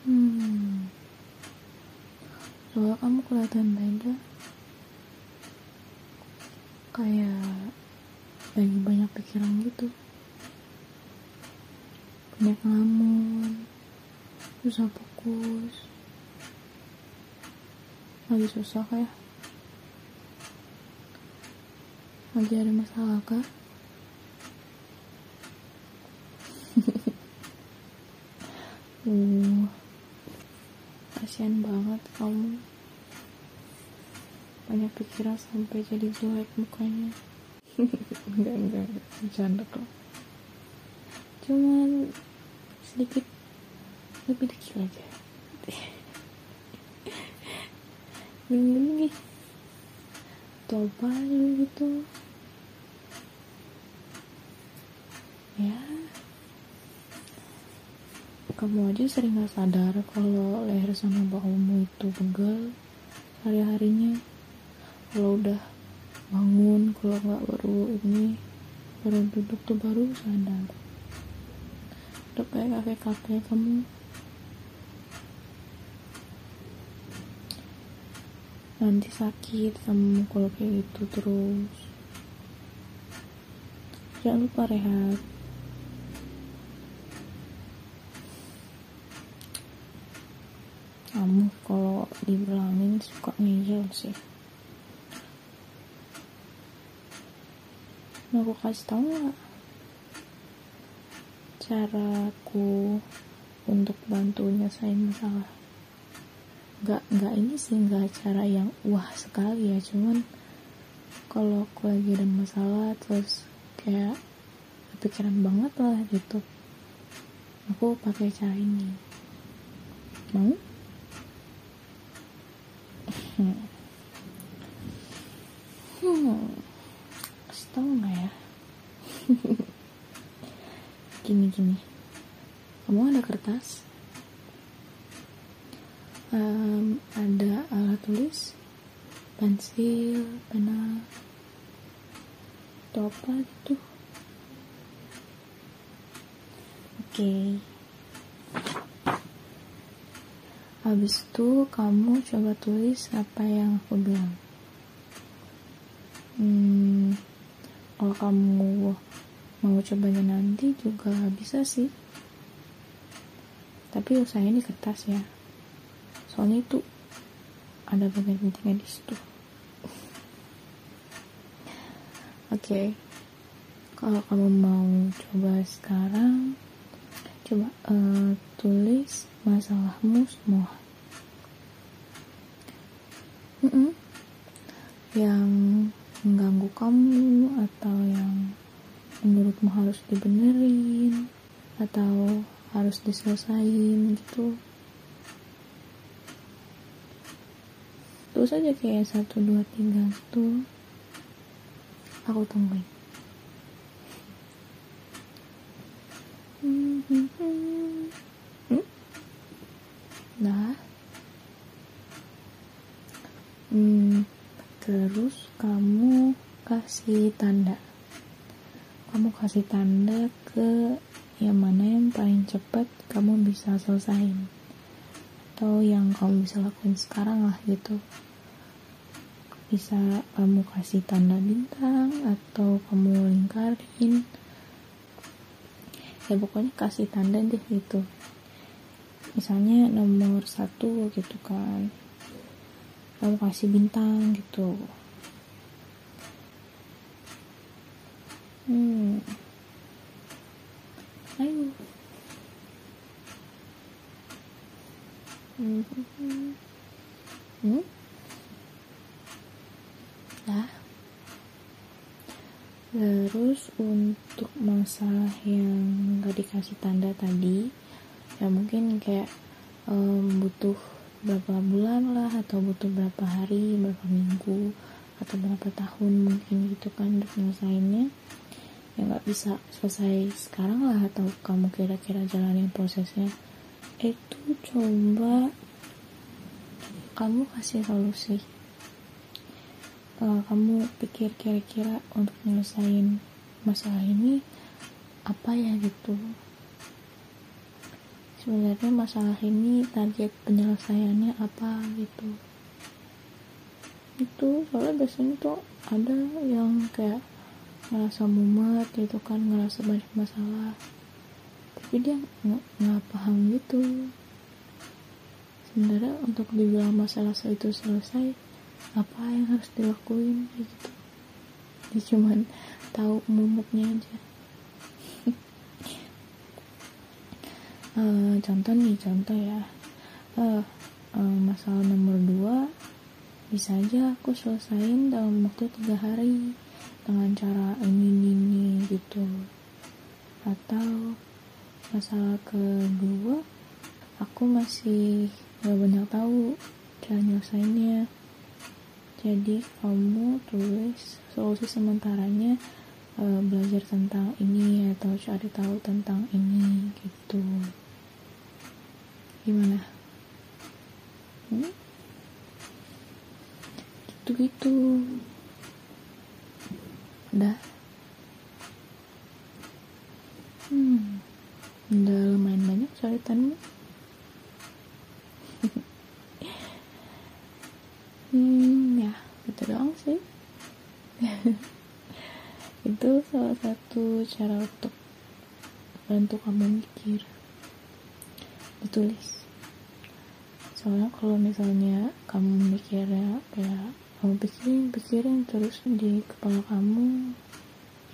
Hmm. Soalnya kamu kelihatan beda. Kayak lagi banyak pikiran gitu. Banyak ngelamun. Susah fokus. Lagi susah kayak. Lagi ada masalah kah? uh, kasihan banget kamu. Banyak pikiran sampai jadi jelek mukanya. enggak, enggak. Bercanda kok. Cuman sedikit lebih dikit aja. Gini nih. Coba dulu gitu. Ya, kamu aja sering gak sadar kalau leher sama bahumu itu pegel hari-harinya. Kalau udah bangun kalau nggak baru ini baru duduk tuh baru sadar. Udah kayak kakek-kakek kamu. Nanti sakit kamu kalau kayak gitu terus. Jangan lupa rehat kamu kalau dibilangin suka ngeyel sih. Mau aku kasih tau gak caraku untuk bantu nyelesain masalah nggak nggak ini sih nggak cara yang wah sekali ya. Cuman kalau aku lagi ada masalah terus kayak kepikiran banget lah gitu. Aku pakai cara ini. Mau hmm, hmm. kasih tau nggak ya gini gini. Kamu ada kertas? Um, ada alat tulis? Pensil pena atau apa gitu. Oke. Okay. habis itu kamu coba tulis apa yang aku bilang. Hmm, kalau kamu mau cobanya nanti juga bisa sih tapi usahain di kertas ya soalnya itu ada bagian pentingnya di situ oke okay. kalau kamu mau coba sekarang coba uh, tulis masalahmu semua mm -mm. yang mengganggu kamu atau yang menurutmu harus dibenerin atau harus diselesain gitu? Terus aja kayak satu dua tiga tuh aku tungguin hmm? nah. Hmm, terus kamu kasih tanda kamu kasih tanda ke yang mana yang paling cepat kamu bisa selesain atau yang kamu bisa lakuin sekarang lah gitu. Bisa kamu kasih tanda bintang atau kamu lingkarin. Ya pokoknya kasih tanda deh gitu. Misalnya nomor satu gitu kan. Kamu kasih bintang gitu Hmm. Ayo. Hmm. Nah. Terus untuk masalah yang gak dikasih tanda tadi, ya mungkin kayak um, butuh berapa bulan lah atau butuh berapa hari, berapa minggu atau berapa tahun mungkin gitu kan untuk menyelesaikannya ya nggak bisa selesai sekarang lah atau kamu kira-kira jalanin prosesnya. Itu coba kamu kasih solusi. Uh, kamu pikir kira-kira untuk nyelesain masalah ini apa ya gitu. Sebenarnya masalah ini target penyelesaiannya apa gitu. Itu soalnya biasanya tuh ada yang kayak ngerasa mumet gitu kan ngerasa banyak masalah. Tapi dia nggak paham gitu. Sebenarnya untuk dibilang masalah itu selesai apa yang harus dilakuin? Gitu. Dia cuman tahu mumetnya aja. Uh, contoh nih contoh ya. Uh, uh, masalah nomor dua bisa aja aku selesain dalam waktu tiga hari dengan cara ini ini, gitu. Atau masalah kedua aku masih gak banyak tahu cara nyelesainnya. Jadi kamu tulis solusi sementaranya uh, belajar tentang ini atau cari tahu tentang ini gitu. Gimana? Hmm? gitu gitu udah. Hmm. Udah lumayan banyak coretanmu hmm ya itu doang sih. Itu salah satu cara untuk bantu kamu mikir. Ditulis. Soalnya kalau misalnya kamu mikirnya kayak kamu pikirin pikirin terus di kepala kamu.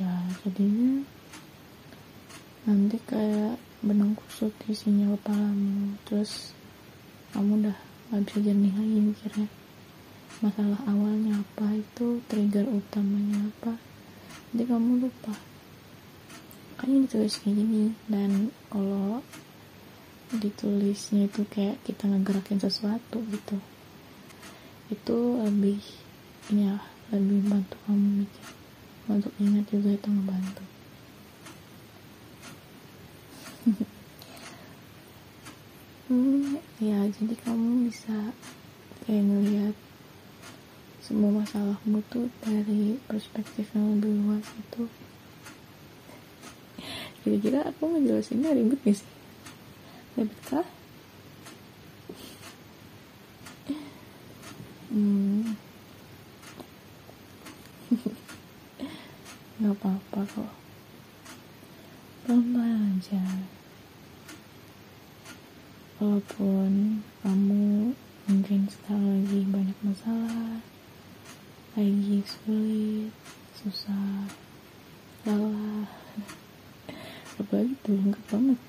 Ya jadinya nanti kayak benang kusut isinya kepalamu terus kamu udah gak bisa jernih lagi mikirnya. Masalah awalnya apa itu trigger utamanya apa. Jadi kamu lupa. Makanya ditulis kayak gini. Dan kalau ditulisnya itu kayak kita ngegerakin sesuatu gitu itu lebih ini ya lebih bantu kamu mikir. Untuk ingat juga itu ngebantu. Hmm, ya jadi kamu bisa kayak ngelihat semua masalahmu tuh dari perspektif yang lebih luas itu kira-kira aku ngejelasinnya ribet gak sih? Betul? Hmm. Gak apa-apa kok. Pelan-pelan aja. Walaupun kamu mungkin sekarang lagi banyak masalah, lagi sulit, susah, lelah, apalagi tuh lengkap banget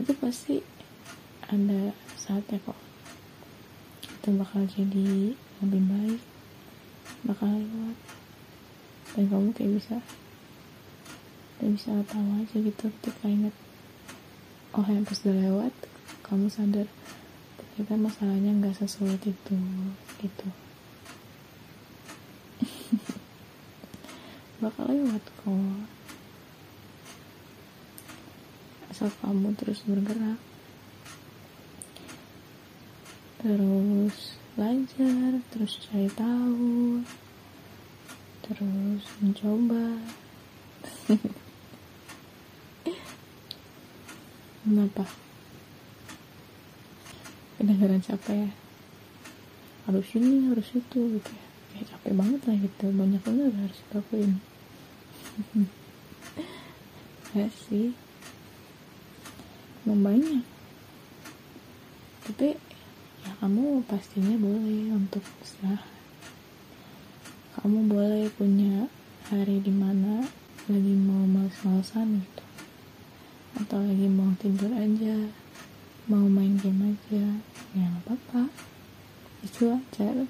itu pasti ada saatnya kok itu bakal jadi lebih baik bakal lewat. Dan kamu kayak bisa kayak bisa tahu aja gitu ketika inget oh yang pas udah lewat kamu sadar ternyata masalahnya nggak sesulit itu gitu. Bakal lewat kok. Asal kamu terus bergerak terus belajar terus cari tahu terus mencoba. Kenapa? Kedengaran siapa ya? Harus ini harus itu gitu ya. Kayak capek banget lah gitu. Banyak banget harus dilakuin. Ya sih. Banyak. Tapi kamu pastinya boleh untuk istirahat. Kamu boleh punya hari di mana lagi mau males-malesan gitu. Atau lagi mau tidur aja mau main game aja ya nggak apa-apa. Itu aja.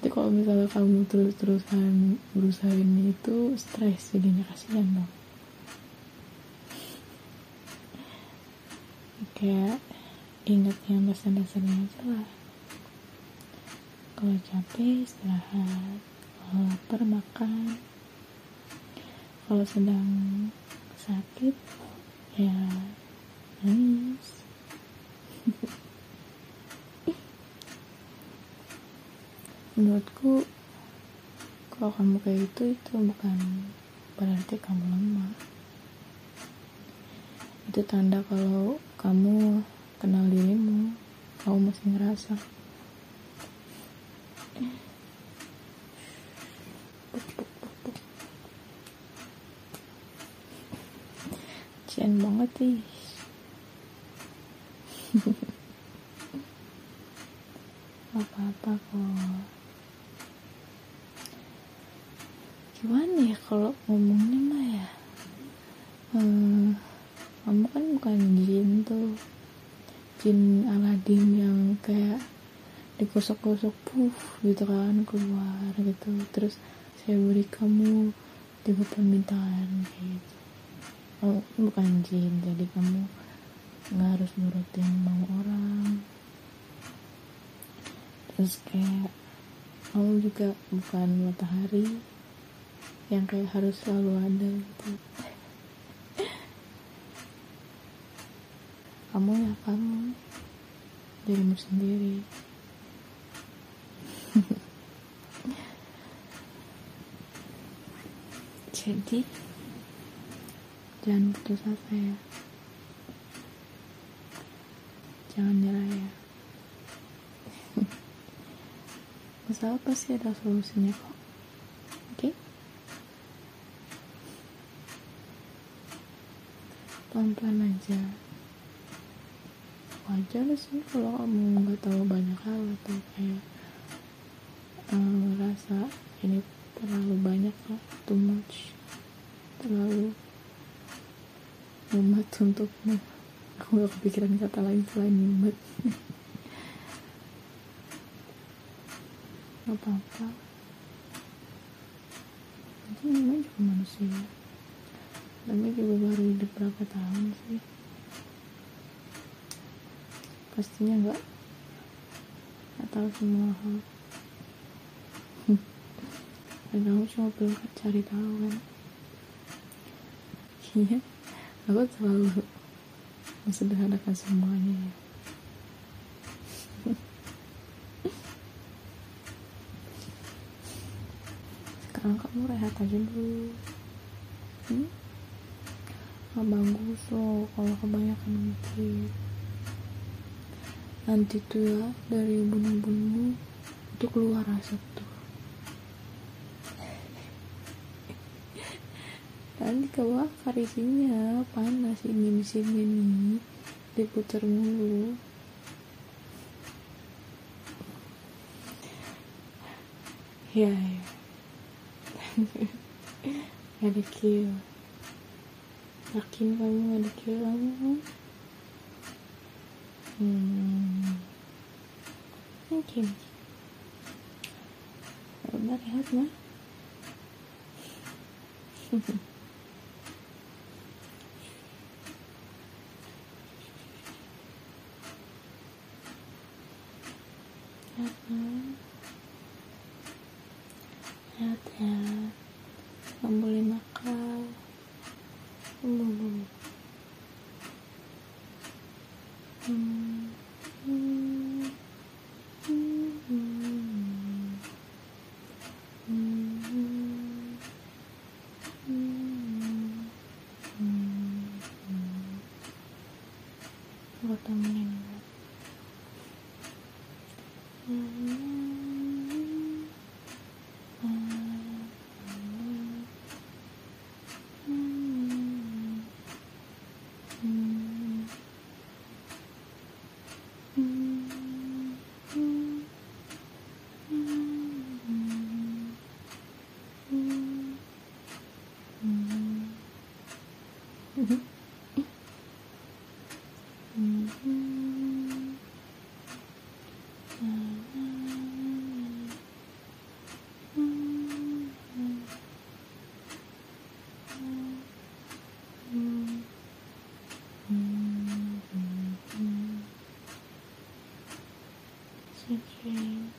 Tapi kalau misalnya kamu terus-terusan berusaha ini itu stres jadinya kasihan dong. Kayak ingat yang dasar-dasarnya aja lah kalau capek istirahat. Kalau lapar makan. Kalau sedang sakit ya nangis. Menurutku kalau kamu kayak itu itu bukan berarti kamu lemah. Itu tanda kalau kamu kamu masih ngerasa? Cian banget sih apa-apa kok gimana ya kalau ngomongnya mah ya hmm, kamu kan bukan jin tuh jin Aladin yang kayak digosok-gosok puff gitu kan keluar gitu. Terus saya beri kamu tiga permintaan gitu. Oh, bukan jin jadi kamu nggak harus nurutin mau orang. Terus kayak kamu juga bukan matahari yang kayak harus selalu ada gitu kamu ya kamu. Dirimu sendiri. Jadi jangan putus asa ya. Jangan nyerah ya. Masalah pasti ada solusinya kok? Oke? Pelan-pelan aja wajar sih kalau kamu nggak tahu banyak hal atau kayak um, rasa ini terlalu banyak lah too much. Terlalu mumet untukmu. Aku gak kepikiran kata lain selain mumet. Gak apa-apa. Itu namanya juga manusia. Namanya juga baru hidup berapa tahun sih pastinya nggak. Nggak tahu semua. Hal dan kamu cuma perlu cari tahu kan. Iya. Aku selalu mensederhanakan semuanya ya. Sekarang kamu rehat aja dulu. Hmm? gak bagus loh kalau kebanyakan mikir nanti tuh ya dari ubun-ubunmu itu keluar asap tuh. Nanti kebakar isinya panas ini sini nih diputar mulu. Ya ya. Ada kill. Yakin kamu ada kill kamu? Hmm ya udah rehat lah Lihat ya, boleh nakal. Hmm. Hmm. Hmm. Mm. Okay.